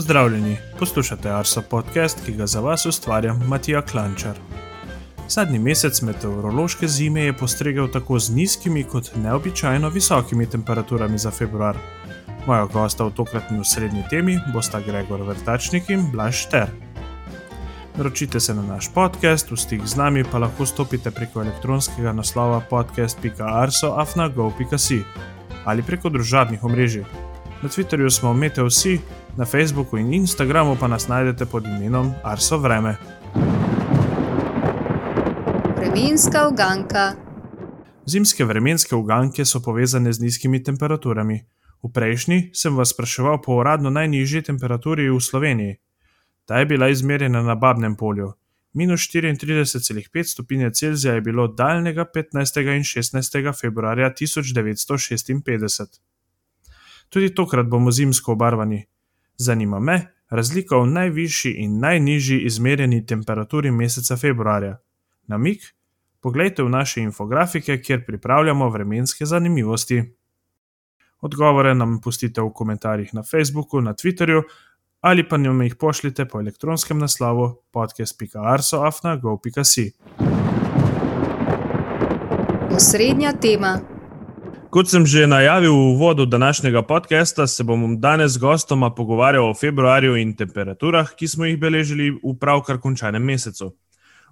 Pozdravljeni, poslušate Arso podcast, ki ga za vas ustvarja Matija Klančar. Zadnji mesec meteorološke zime je postregel tako z nizkimi kot neobičajno visokimi temperaturami za februar. Moja gosta v tokratni srednji temi bosta Gregor Vrtačnik in Blaž Šter. Naročite se na naš podcast, v stik z nami pa lahko stopite preko elektronskega naslova podcast.arso.afnago.si ali preko družabnih omrežij. Na Twitterju smo Meteosi, na Facebooku in Instagramu pa nas najdete pod imenom Arso Vreme. Vremenska uganka. Zimske vremenske uganke so povezane z nizkimi temperaturami. V prejšnji sem vas spraševal po uradno najnižji temperaturi v Sloveniji. Ta je bila izmerjena na Babnem polju. Minus 34,5 stopinje Celzija je bilo daljnega 15. in 16. februarja 1956. Tudi tokrat bomo zimsko obarvani. Zanima me razlika v najvišji in najnižji izmerjeni temperaturi meseca februarja. Namik? Poglejte v naše infografike, kjer pripravljamo vremenske zanimivosti. Odgovore nam pustite v komentarjih na Facebooku, na Twitterju ali pa nam jih pošljite po elektronskem naslovu podcast.arsoafna.gov.si. Osrednja tema. Kot sem že najavil v uvodu današnjega podcasta, se bom danes z gostoma pogovarjal o februarju in temperaturah, ki smo jih beležili v pravkar končanem mesecu.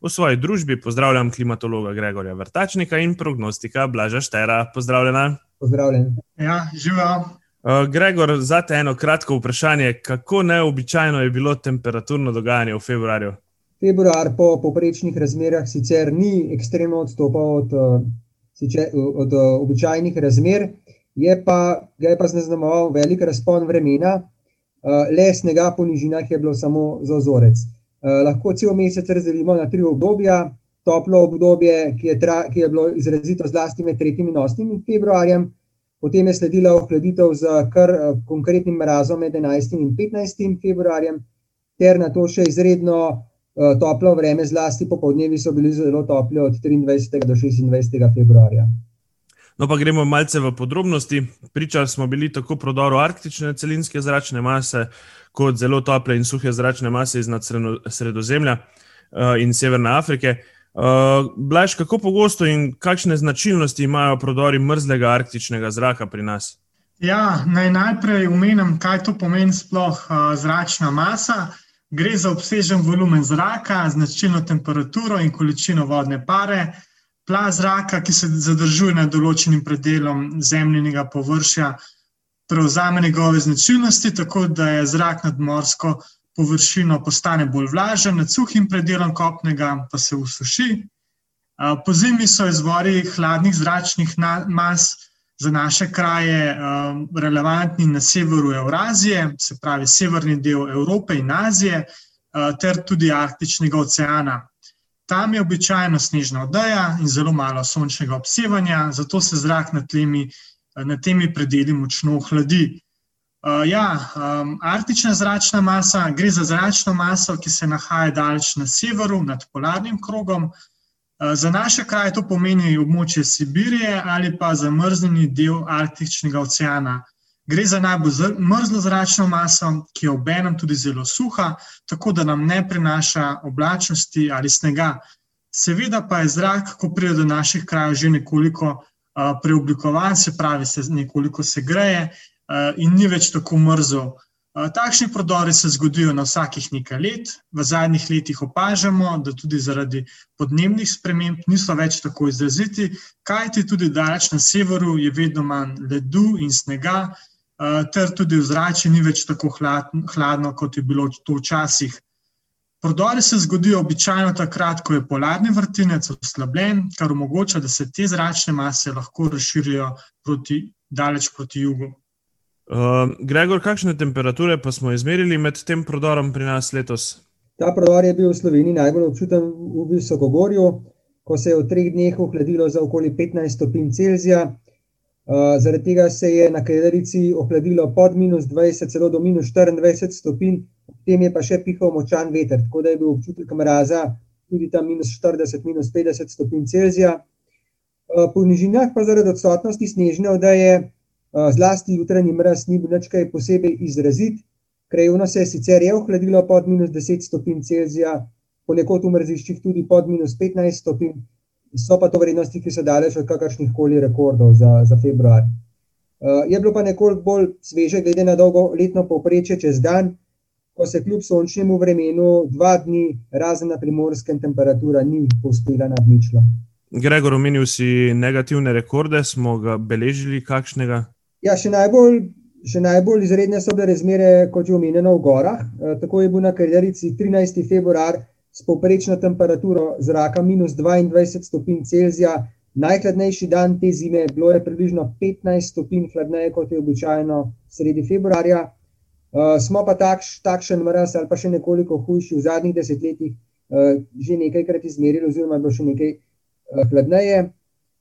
V svoji družbi pozdravljam klimatologa Gregorja Vrtačnika in prognostika Blaža Štera. Pozdravljena. Pozdravljen. Ja, živijo. Uh, Gregor, za te eno kratko vprašanje, kako neobičajno je bilo temperaturno dogajanje v februarju? Februar po poprečnih razmerah sicer ni ekstremno odstopal od, od običajnih razmer, je pa, je pa zaznamoval velik razpon vremena, le snega po nižinah je bilo samo za ozorec. Lahko cel mesec razdelimo na tri obdobja. Toplo obdobje, ki je, tra, ki je bilo izrazito zlasti med 3. in 8. februarjem, Potem je sledila ohladitev z kar eh, konkretnim mrazom med 11 in 15 februarjem, ter na to še izredno toplo vreme, zlasti popoldnevi so bili zelo topli od 23. do 26. februarja. No, pa gremo malce v podrobnosti. Pričali smo bili tako prodoru arktične celinske zračne mase, kot zelo tople in suhe zračne mase iz sredozemlja uh, in severne Afrike. Uh, Blaž, kako pogosto in kakšne značilnosti imajo prodori mrzlega arktičnega zraka pri nas? Ja, naj najprej omenim, kaj to pomeni sploh zračna masa. Gre za obsežen volumen zraka, značilno temperaturo in količino vodne pare, plaz zraka, ki se zadržuje nad določenim predelom zemljenega površja, prevzame njegove značilnosti, tako da je zrak nadmorsko površino postane bolj vlažen, nad suhim predelom kopnega pa se usuši. Po zimi so izvori hladnih zračnih mas za naše kraje relevantni na severu Eurazije, se pravi severni del Evrope in Azije, ter tudi Arktičnega oceana. Tam je običajno snežna odeja in zelo malo sončnega obsevanja, zato se zrak na, tlemi, na temi predeli močno ohladi. Uh, ja, um, arktična zračna masa gre za zračno maso, ki se nahaja daleč na severu, nad polarnim krogom. Uh, za naše kraje to pomeni območje Sibirije ali pa zamrznjeni del Arktičnega oceana. Gre za najbolj mrzlo zračno maso, ki je obenem tudi zelo suha, tako da nam ne prinaša oblačnosti ali snega. Seveda pa je zrak, ko pride do naših krajev, že nekoliko uh, preoblikovan, se pravi, se nekoliko segreje. Eh, in ni več tako mrzel. Takšni prodori se zgodijo na vsakih nekaj let. V zadnjih letih opažamo, da tudi zaradi podnebnih sprememb niso več tako izraziti, kajti tudi daleč na severu je vedno manj ledu in snega, ter tudi v zraku ni več tako hladno, kot je bilo to včasih. Prodori se zgodijo običajno takrat, ko je polarni vrtinec oslabljen, kar omogoča, da se te zračne mase lahko razširijo proti, daleč proti jugu. Uh, Gregor, kakšne temperature pa smo izmerili med tem prodorom pri nas letos? Ta prodor je bil v Sloveniji najbolj občuten v Visokogorju, ko se je v treh dneh ohladilo za okoli 15 stopinj Celzija. Uh, zaradi tega se je na Kederici ohladilo pod minus 20, celo do minus 24 stopinj, potem je pa še pihal močan veter, tako da je bil občutek mraza tudi tam minus 40, minus 50 stopinj Celzija. Uh, po nižinah pa zaradi odsotnosti snežne odeje zlasti jutranji mraz ni bil nekaj posebej izrazit. Krajevno se je sicer je ohladilo pod minus 10 stopinj Celzija, ponekod v mrziščih tudi pod minus 15 stopinj, so pa to vrednosti, ki so daleč od kakršnih koli rekordov za, za februar. Uh, je bilo pa nekoliko bolj sveže, glede na dolgoletno povprečje čez dan, ko se kljub sončnemu vremenu dva dni, razen na primorskem, temperatura ni povzpela nad ničlo. Gregor, omenil si negativne rekorde, smo ga beležili kakšnega? Ja, še najbolj, še najbolj izredne so bile razmere, kot je omenjeno v gorah. E, tako je bil na Kaljarici 13. februar s povprečno temperaturo zraka minus 22 stopinj Celzija. Najhladnejši dan te zime bilo je približno 15 stopinj hladneje, kot je običajno sredi februarja. Uh, smo pa takš, takšen mraz ali pa še nekoliko hujši v zadnjih desetletjih, uh, že nekajkrat izmerili, oziroma je bilo še nekaj uh, hladneje.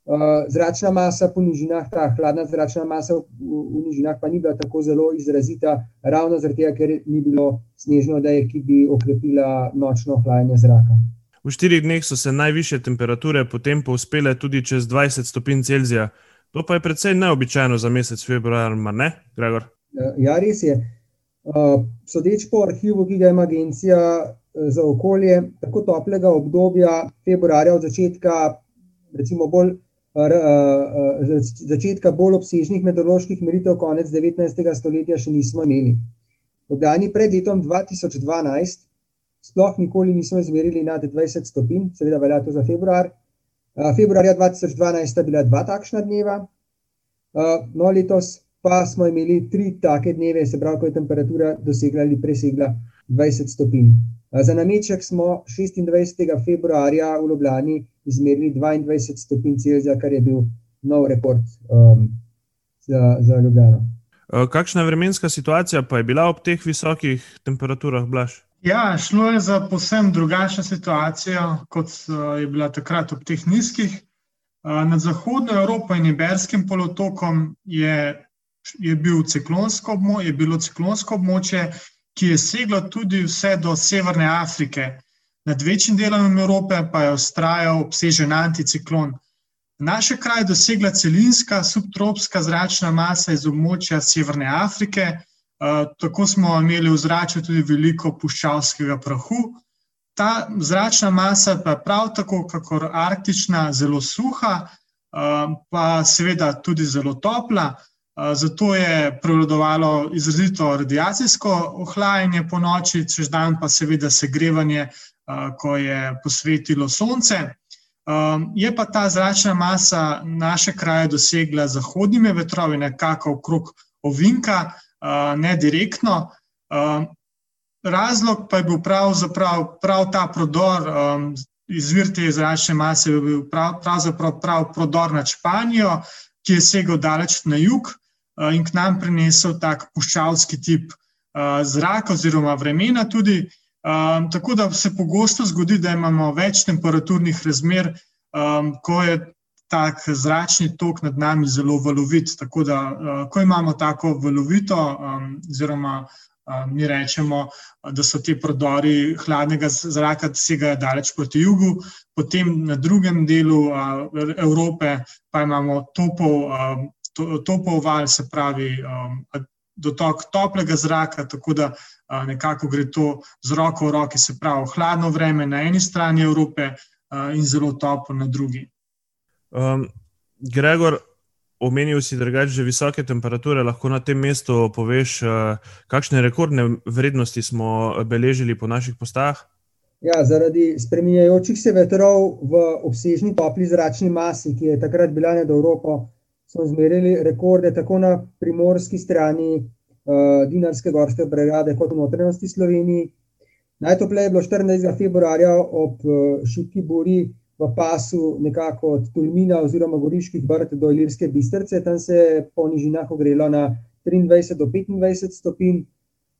Uh, zračna masa po nižinah, ta hladna zračna masa v, v nižinah, pa ni bila tako zelo izrazita, ravno zaradi tega, ker ni bilo snežno, da je ki bi okrepila nočno hlajanje zraka. V štirih dneh so se najviše temperature potem povzpele tudi čez 20 stopinj Celzija. To pa je precej neobičajno za mesec februar, mar ne, Gregor? Ja, res je. Uh, sodeč po arhivu, ki ga ima Agencija za okolje, tako toplega obdobja, februarja od začetka, recimo bolj začetka bolj obsežnih meteoroloških meritev, konec 19. stoletja, še nismo imeli. Ljubljani pred letom 2012 sploh nikoli nismo izmerili nad 20 stopinj, seveda velja to za februar. Februarja 2012 je bila dva takšna dneva, no letos pa smo imeli tri take dneve, se pravi, ko je temperatura dosegla ali presegla 20 stopinj. Za nameček smo 26. februarja v Ljubljani izmerili 22 stopinj Celzija, kar je bil nov rekord um, za, za Ljubljano. Kakšna vremenska situacija pa je bila ob teh visokih temperaturah, Blaž? Ja, šlo je za posebno drugačno situacijo, kot je bila takrat ob teh nizkih. Nad Zahodno Evropo in Iberskim polotokom je, je, bil je bilo ciklonsko območje, ki je seglo tudi vse do Severne Afrike. Nad večjim delom Evrope pa je ustrajal obsežen anticiklon. Naše kraj je dosegla celinska subtropska zračna masa iz območja Severne Afrike, tako smo imeli v zraku tudi veliko puščavskega prahu. Ta zračna masa pa je prav tako, kot arktična, zelo suha, pa seveda tudi zelo topla. Zato je prevladovalo izrazito radiacijsko ohlajanje po noči, čez dan pa seveda segrevanje, ko je posvetilo sonce. Je pa ta zračna masa naše kraje dosegla zahodnimi vetrovi, nekako okrog ovinka, ne direktno. Razlog pa je bil pravzaprav prav ta prodor, izvir te zračne mase je bil pravzaprav prav prodor nad Španijo, ki je segel daleč na jug. Eh, in k nam prinesel tak puščavski tip eh, zraka oziroma vremena tudi. Eh, tako da se pogosto zgodi, da imamo več temperaturnih razmer, ko je tak zračni tok nad nami zelo valovit. Tako da, ko imamo tako valovito, oziroma mi rečemo, da so ti prodori hladnega zraka segajo daleč proti jugu, potem na drugem delu Evrope pa imamo topov topov val, se pravi, um, dotok toplega zraka, tako da uh, nekako gre to z roko v roki, se pravi, hladno vreme na eni strani Evrope uh, in zelo toplo na drugi. Um, Gregor, omenil si drugače že visoke temperature, lahko na tem mestu poveš, uh, kakšne rekordne vrednosti smo beležili po naših postajah? Ja, zaradi spremenjajočih se vetrov v obsežni topli zračni masi, ki je takrat bila nad Evropo, smo izmerili rekorde tako na primorski strani uh, Dinarske gorske brigade, kot v notranjosti Sloveniji. Najtopleje je bilo 14. februarja ob uh, šipki buri v pasu, nekako od Tulmina oziroma Goriških brd do Ilirske bistrce. Tam se je po nižinah ogrelo na 23 do 25 stopinj,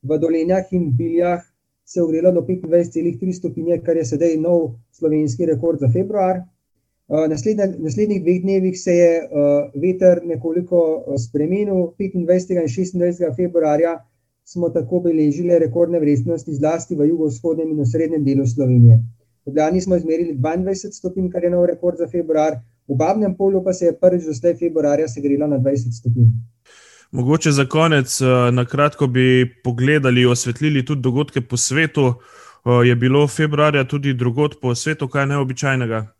v dolenjah in biljah se je ogrelo do 25,3 stopinje, kar je sedaj nov slovenski rekord za februar. Eh, naslednjih dveh dnevih se je uh, veter nekoliko uh, spremenil. 25. in 26. februarja smo tako beležili rekordne vrednosti, zlasti v jugovzhodnem in osrednjem delu Slovenije. V Ljubljani smo izmerili 22 stopinj, kar je nov rekord za februar, v Babnem polju pa se je prvič do zdaj februarja segrelo na 20 stopinj. Mogoče za konec, na kratko bi pogledali, osvetlili tudi dogodke po svetu. Je bilo februarja tudi drugot po svetu, kaj neobičajnega?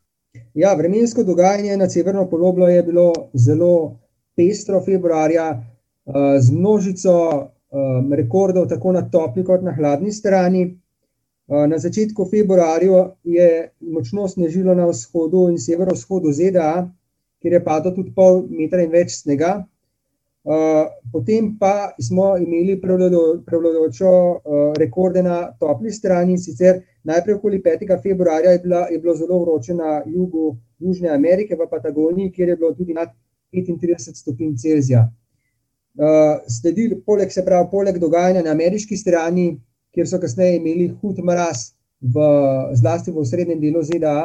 Ja, vremensko dogajanje na severno poloblo je bilo zelo pestro februarja, uh, z množico uh, rekordov, tako na topli kot na hladni strani. Na začetku februarja je močno snežilo na vzhodu in severovzhodu ZDA, kjer je padlo tudi pol metra in več snega. Potem pa smo imeli prevladujočo rekorde na topli strani, sicer najprej okoli 5. februarja je, bila, je bilo zelo vroče na jugu Južne Amerike, v Patagoniji, kjer je bilo tudi nad 35 stopinj Celzija. Sledil, poleg, se pravi, poleg dogajanja na ameriški strani, kjer so kasneje imeli hud mraz, v, zlasti v srednjem delu ZDA.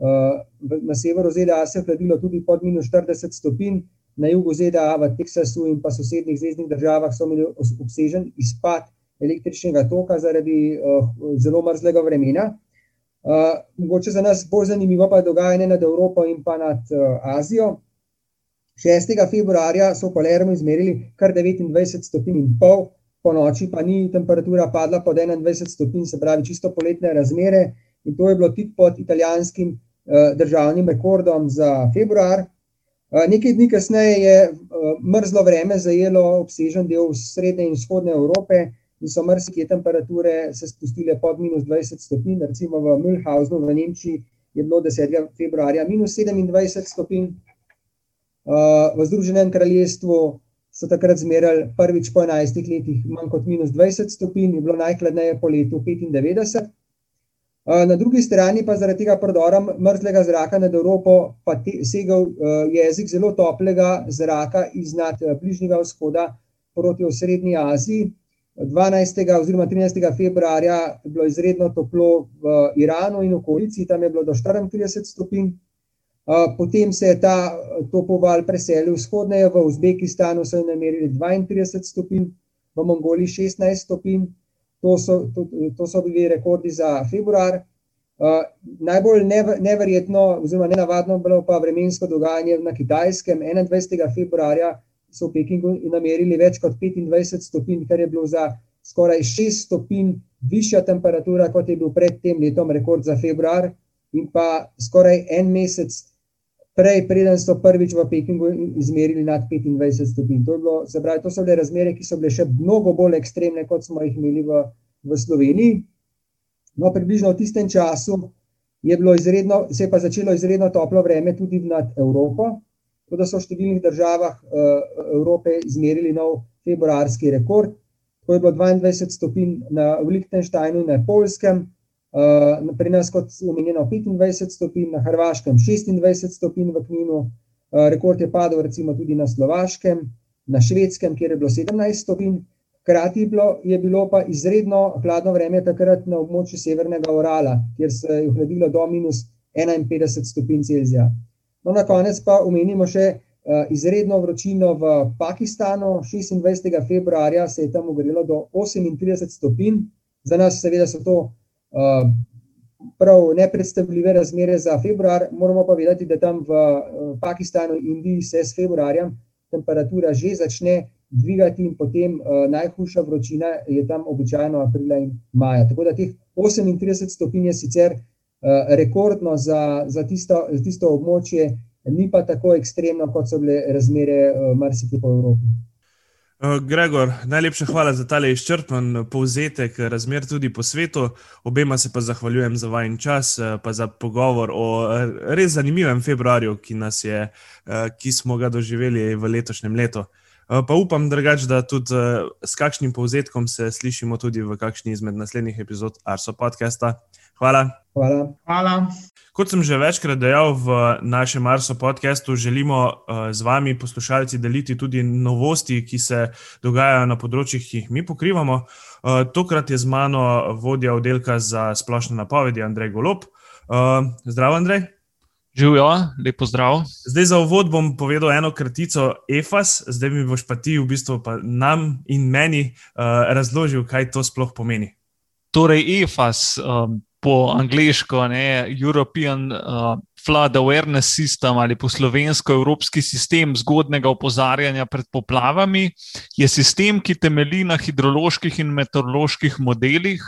Uh, na severu ZDA se je hladilo tudi pod minus 40 stopinj, na jugu ZDA, v Teksasu in pa sosednjih zvezdnih državah so imeli obsežen izpad električnega toka zaradi uh, zelo mrzlega vremena. Uh, mogoče za nas bolj zanimivo pa je dogajanje nad Evropo in pa nad uh, Azijo. 6. februarja so v Palermo izmerili kar 29 stopinj in pol, po noči pa ni temperatura padla pod 21 stopinj, se pravi čisto poletne razmere in to je bilo tik pod italijanskim uh, državnim rekordom za februar. Uh, nekaj dni kasneje je uh, mrzlo vreme zajelo obsežen del srednje in vzhodne Evrope in so mrzke temperature se spustile pod minus 20 stopinj, recimo v Mühlhausenu v Nemčiji je bilo 10. februarja minus 27 stopinj, uh, v Združenem kraljestvu so takrat zmerali prvič po 11 letih manj kot minus 20 stopinj, je bilo najhladneje po letu 95. Na drugi strani pa zaradi tega prodora mrzlega zraka nad Evropo pa te, segal jezik zelo toplega zraka iznad bližnjega vzhoda proti osrednji Aziji. 12. oziroma 13. februarja je bilo izredno toplo v Iranu in okolici, tam je bilo do 34 stopinj. Potem se je ta topoval preselil vzhodneje, v Uzbekistanu so namerili 32 stopinj, v Mongoliji 16 stopinj, to so, to, to so bili rekordi za februar. Uh, najbolj nev, neverjetno, oziroma nenavadno, bilo pa vremensko dogajanje na Kitajskem. 21. februarja so v Pekingu namerili več kot 25 stopinj, kar je bilo za skoraj 6 stopinj višja temperatura, kot je bil pred tem letom rekord za februar, in pa skoraj en mesec prej, preden so prvič v Pekingu izmerili nad 25 stopinj. To, bilo, pravi, to so bile razmere, ki so bile še mnogo bolj ekstremne, kot smo jih imeli v, v Sloveniji. No, približno v tistem času je bilo izredno, se je pa začelo izredno toplo vreme tudi nad Evropo. Tudi so v številnih državah uh, Evrope izmerili nov februarski rekord. To je bilo 22 stopinj na Liechtensteinu in na Polskem, Uh, pri nas, kot omenjeno, 25 stopinj, na Hrvaškem 26 stopinj v Kninu, uh, rekord je padel recimo tudi na Slovaškem, na Švedskem, kjer je bilo 17 stopinj, hkrati je bilo pa izredno hladno vreme takrat na območju Severnega Orala, kjer se je ohladilo do minus 51 stopinj Celzija. No, na konec pa omenimo še uh, izredno vročino v Pakistanu, 26. februarja se je tam ogrelo do 38 stopinj, za nas seveda so to prav nepredstavljive razmere za februar. Moramo pa vedeti, da tam v eh, Pakistanu in Indiji se s februarjem temperatura že začne dvigati in potem uh, najhujša vročina je tam običajno aprila in maja. Tako da teh 38 stopinj je sicer uh, rekordno za, za, tisto, za tisto območje, ni pa tako ekstremno, kot so bile razmere uh, marsikje po Evropi. Eh, Gregor, najlepša hvala za tale izčrpen povzetek razmer tudi po svetu. Obema se pa zahvaljujem za vajen čas, eh, pa za pogovor o eh, res zanimivem februarju, ki, je, ki smo ga doživeli v letošnjem letu. Pa upam, drugač, da tudi s kakšnim povzetkom se slišimo tudi v kakšni izmed naslednjih epizod Arso podcasta. Hvala. Hvala. Hvala. Kot sem že večkrat dejal v našem Marso podkastu, želimo uh, z vami, poslušalci, deliti tudi novosti, ki se dogajajo na področjih, ki jih mi pokrivamo. Uh, tokrat je z mano vodja oddelka za splošne napovedi, Andrej Golop. Uh, zdravo, Andrej. Živijo, lepo zdrav. Zdaj za uvod bom povedal eno kratico EFAS, zdaj mi boš pa ti v bistvu pa nam in meni razložil, kaj to sploh pomeni. Torej, EFAS, um, po angliško, ne, European uh, Flood Awareness System ali po slovensko Evropski sistem zgodnega opozarjanja pred poplavami, je sistem, ki temelji na hidroloških in meteoroloških modelih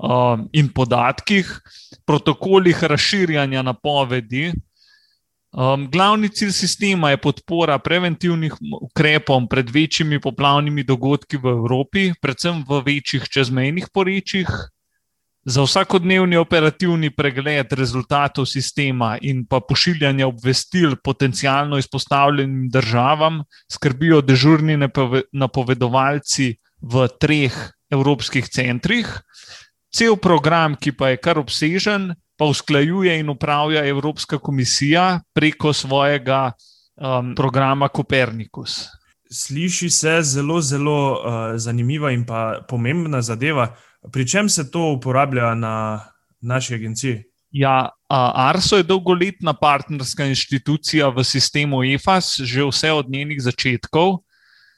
uh, in podatkih, protokolih razširjanja napovedi. Um, glavni cilj sistema je podpora preventivnih ukrepom pred večjimi poplavnimi dogodki v Evropi, predvsem v večjih čezmejnih porečjih. Za vsakodnevni operativni pregled rezultatov sistema in pa pošiljanje obvestil potencijalno izpostavljenim državam skrbijo dežurni napovedovalci v treh evropskih centrih. Cel program, ki pa je kar obsežen, pa usklajuje in upravlja Evropska komisija preko svojega um, programa Kopernikus. Sliši se zelo, zelo uh, zanimiva in pa pomembna zadeva. Pri čem se to uporablja na naši agenciji? Ja, Arso je dolgoletna partnerska inštitucija v sistemu EFAS, že vse od njenih začetkov.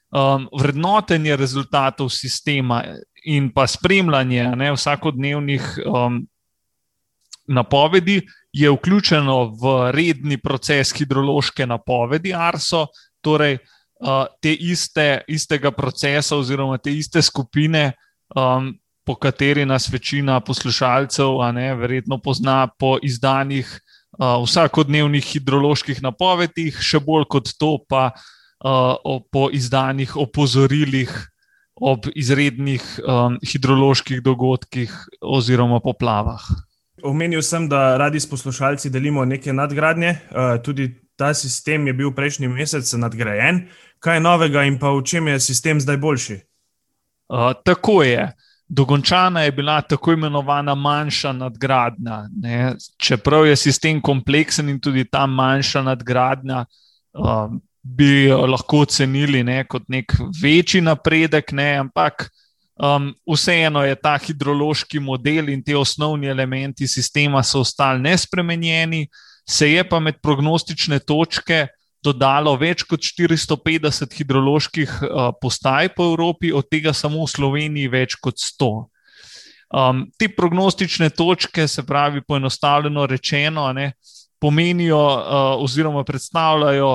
Um, vrednotenje rezultatov sistema in pa spremljanje ne, vsakodnevnih um, napovedi je vključeno v redni proces hidrološke napovedi Arso, torej uh, te iste, istega procesa oziroma te iste skupine. Um, po kateri nas večina poslušalcev, a ne, verjetno pozna po izdanih uh, vsakodnevnih hidroloških napovedih, še bolj kot to, pa uh, po izdanih opozorilih ob izrednih um, hidroloških dogodkih oziroma poplavah. Omenil sem, da radi s poslušalci delimo neke nadgradnje. Uh, tudi ta sistem je bil prejšnji mesec nadgrajen. Kaj je novega in pa v čem je sistem zdaj boljši? Uh, tako je. Uh, Dokončana je bila tako imenovana manjša nadgradnja. Ne. Čeprav je sistem kompleksen in tudi ta manjša nadgradnja uh, bi lahko ocenili ne, kot nek večji napredek, ne, ampak um, vseeno je ta hidrološki model in ti osnovni elementi sistema so ostali nespremenjeni, se je pa med prognostične točke dodalo več kot 450 hidroloških uh, postaj po Evropi, od tega samo v Sloveniji več kot 100. Um, te prognostične točke, se pravi, poenostavljeno rečeno, ne, pomenijo uh, oziroma predstavljajo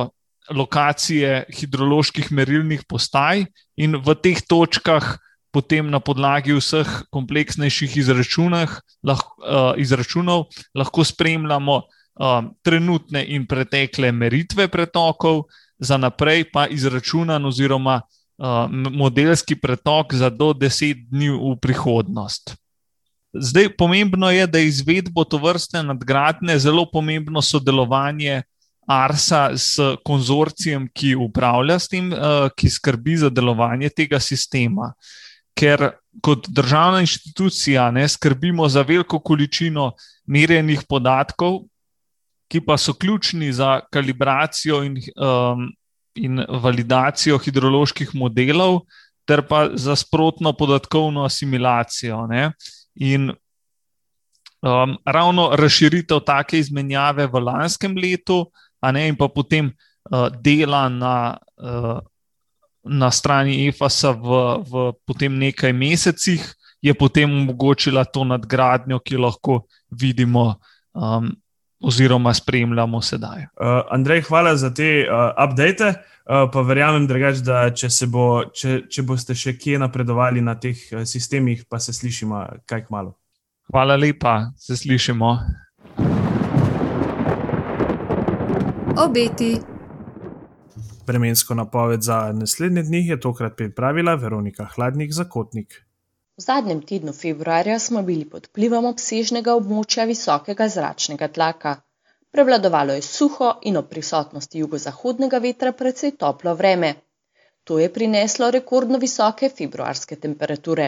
lokacije hidroloških merilnih postaj, in v teh točkah potem na podlagi vseh kompleksnejših lahko, uh, izračunov lahko spremljamo um, trenutne in pretekle meritve pretokov, za naprej pa izračunan oziroma uh, modelski pretok za do 10 dni v prihodnost. Zdaj, pomembno je, da je izvedbo to vrste nadgradnje zelo pomembno sodelovanje ARSA s konzorcijem, ki upravlja s tem, uh, ki skrbi za delovanje tega sistema. Ker kot državna inštitucija ne skrbimo za veliko količino merjenih podatkov, ki pa so ključni za kalibracijo in, um, in validacijo hidroloških modelov, ter pa za sprotno podatkovno asimilacijo. Ne? In um, ravno razširitev take izmenjave v lanskem letu, a ne in pa potem uh, dela na. Uh, Na strani EFAS-a v, v nekaj mesecih je potem omogočila to nadgradnjo, ki lahko vidimo um, oziroma spremljamo sedaj. Uh, Andrej, hvala za te uh, update. Uh, pa verjamem, drugač, da če, bo, če, če boste še kje napredovali na teh sistemih, pa se slišimo kaj k malu. Hvala lepa, se slišimo. Obeti. Vremensko napoved za naslednje dni je tokrat pripravila Veronika Hladnik za Kotnik. V zadnjem tednu februarja smo bili pod vplivom obsežnega območja visokega zračnega tlaka. Prevladovalo je suho in ob prisotnosti jugozahodnega vetra precej toplo vreme. To je prineslo rekordno visoke februarske temperature.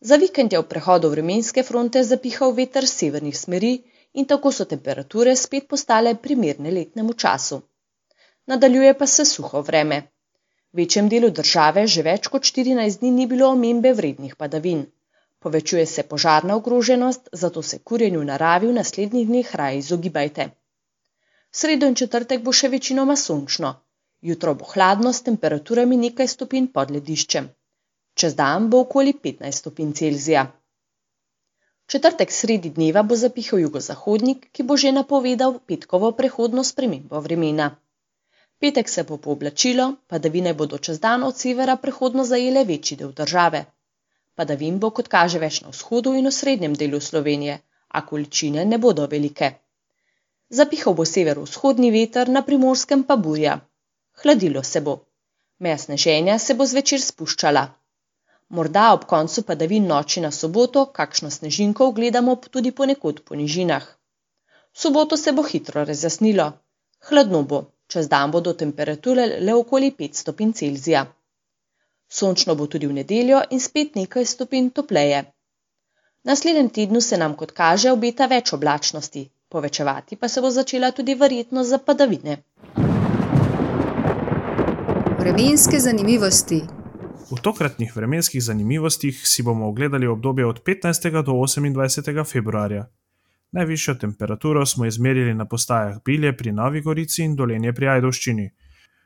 Za vikend je v prehodu vremenske fronte zapihal veter severnih smeri in tako so temperature spet postale primerne letnemu času. Nadaljuje pa se suho vreme. V večjem delu države že več kot 14 dni ni bilo omembe vrednih padavin. Povečuje se požarna ogroženost, zato se kurjenju v naravi v naslednjih dneh raje izogibajte. V sredo in četrtek bo še večinoma sončno, jutro bo hladno s temperaturami nekaj stopinj pod lediščem. Čez dan bo okoli 15 stopinj Celzija. Četrtek sredi dneva bo zapihal jugozahodnik, ki bo že napovedal petkovo prehodno spremembo vremena. Petek se bo pooblačilo, padavine bodo čez dan od severa prehodno zajele večji del države. Padavin bo, kot kaže, več na vzhodu in v srednjem delu Slovenije, a količine ne bodo velike. Zapihal bo severovzhodni veter, na primorskem pa burja. Hladilo se bo. Mesne ženja se bo zvečer spuščala. Morda ob koncu padavin noči na soboto, kakšno snežinko gledamo tudi ponekod po nižinah. V soboto se bo hitro razjasnilo. Hladno bo, čez dan bodo temperature le okoli 5 stopinj Celzija. Sončno bo tudi v nedeljo in spet nekaj stopinj topleje. Naslednjem tednu se nam, kot kaže, obeta več oblačnosti, povečevati pa se bo začela tudi verjetnost za padavine. Vremenske zanimivosti. V tokratnih vremenskih zanimivostih si bomo ogledali obdobje od 15. do 28. februarja. Najvišjo temperaturo smo izmerili na postajah Bilje pri Novi Gorici in Dolenje pri Ajdovščini.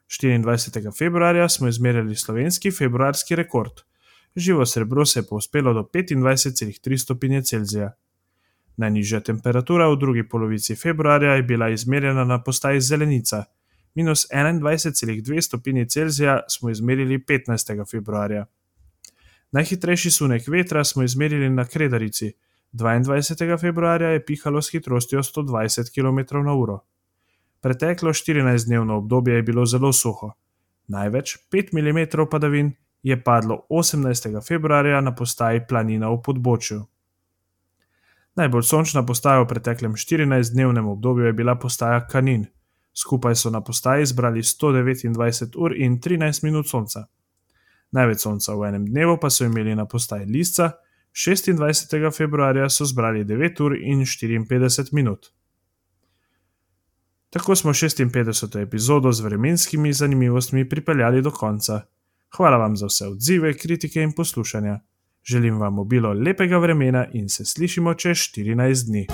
24. februarja smo izmerili slovenski februarski rekord. Živo srebro se je povzpelo do 25,3 stopinje Celzija. Najnižja temperatura v drugi polovici februarja je bila izmerjena na postaji Zelenica. Minus 21,2 stopinje Celzija smo izmerili 15. februarja. Najhitrejši sunek vetra smo izmerili na Kredarici. 22. februarja je pihalo s hitrostjo 120 km/h. Preteklo 14-dnevno obdobje je bilo zelo suho. Največ 5 mm padavin je padlo 18. februarja na postaji Planina v Podbočju. Najbolj sončna postaja v preteklem 14-dnevnem obdobju je bila postaja Kanin. Skupaj so na postaji zbrali 129 ur in 13 minut sonca. Največ sonca v enem dnevu pa so imeli na postaji Lisca, 26. februarja so zbrali 9 ur in 54 minut. Tako smo 56. epizodo z vremenskimi zanimivostmi pripeljali do konca. Hvala vam za vse odzive, kritike in poslušanja. Želim vam obilo lepega vremena in se slišimo čez 14 dni.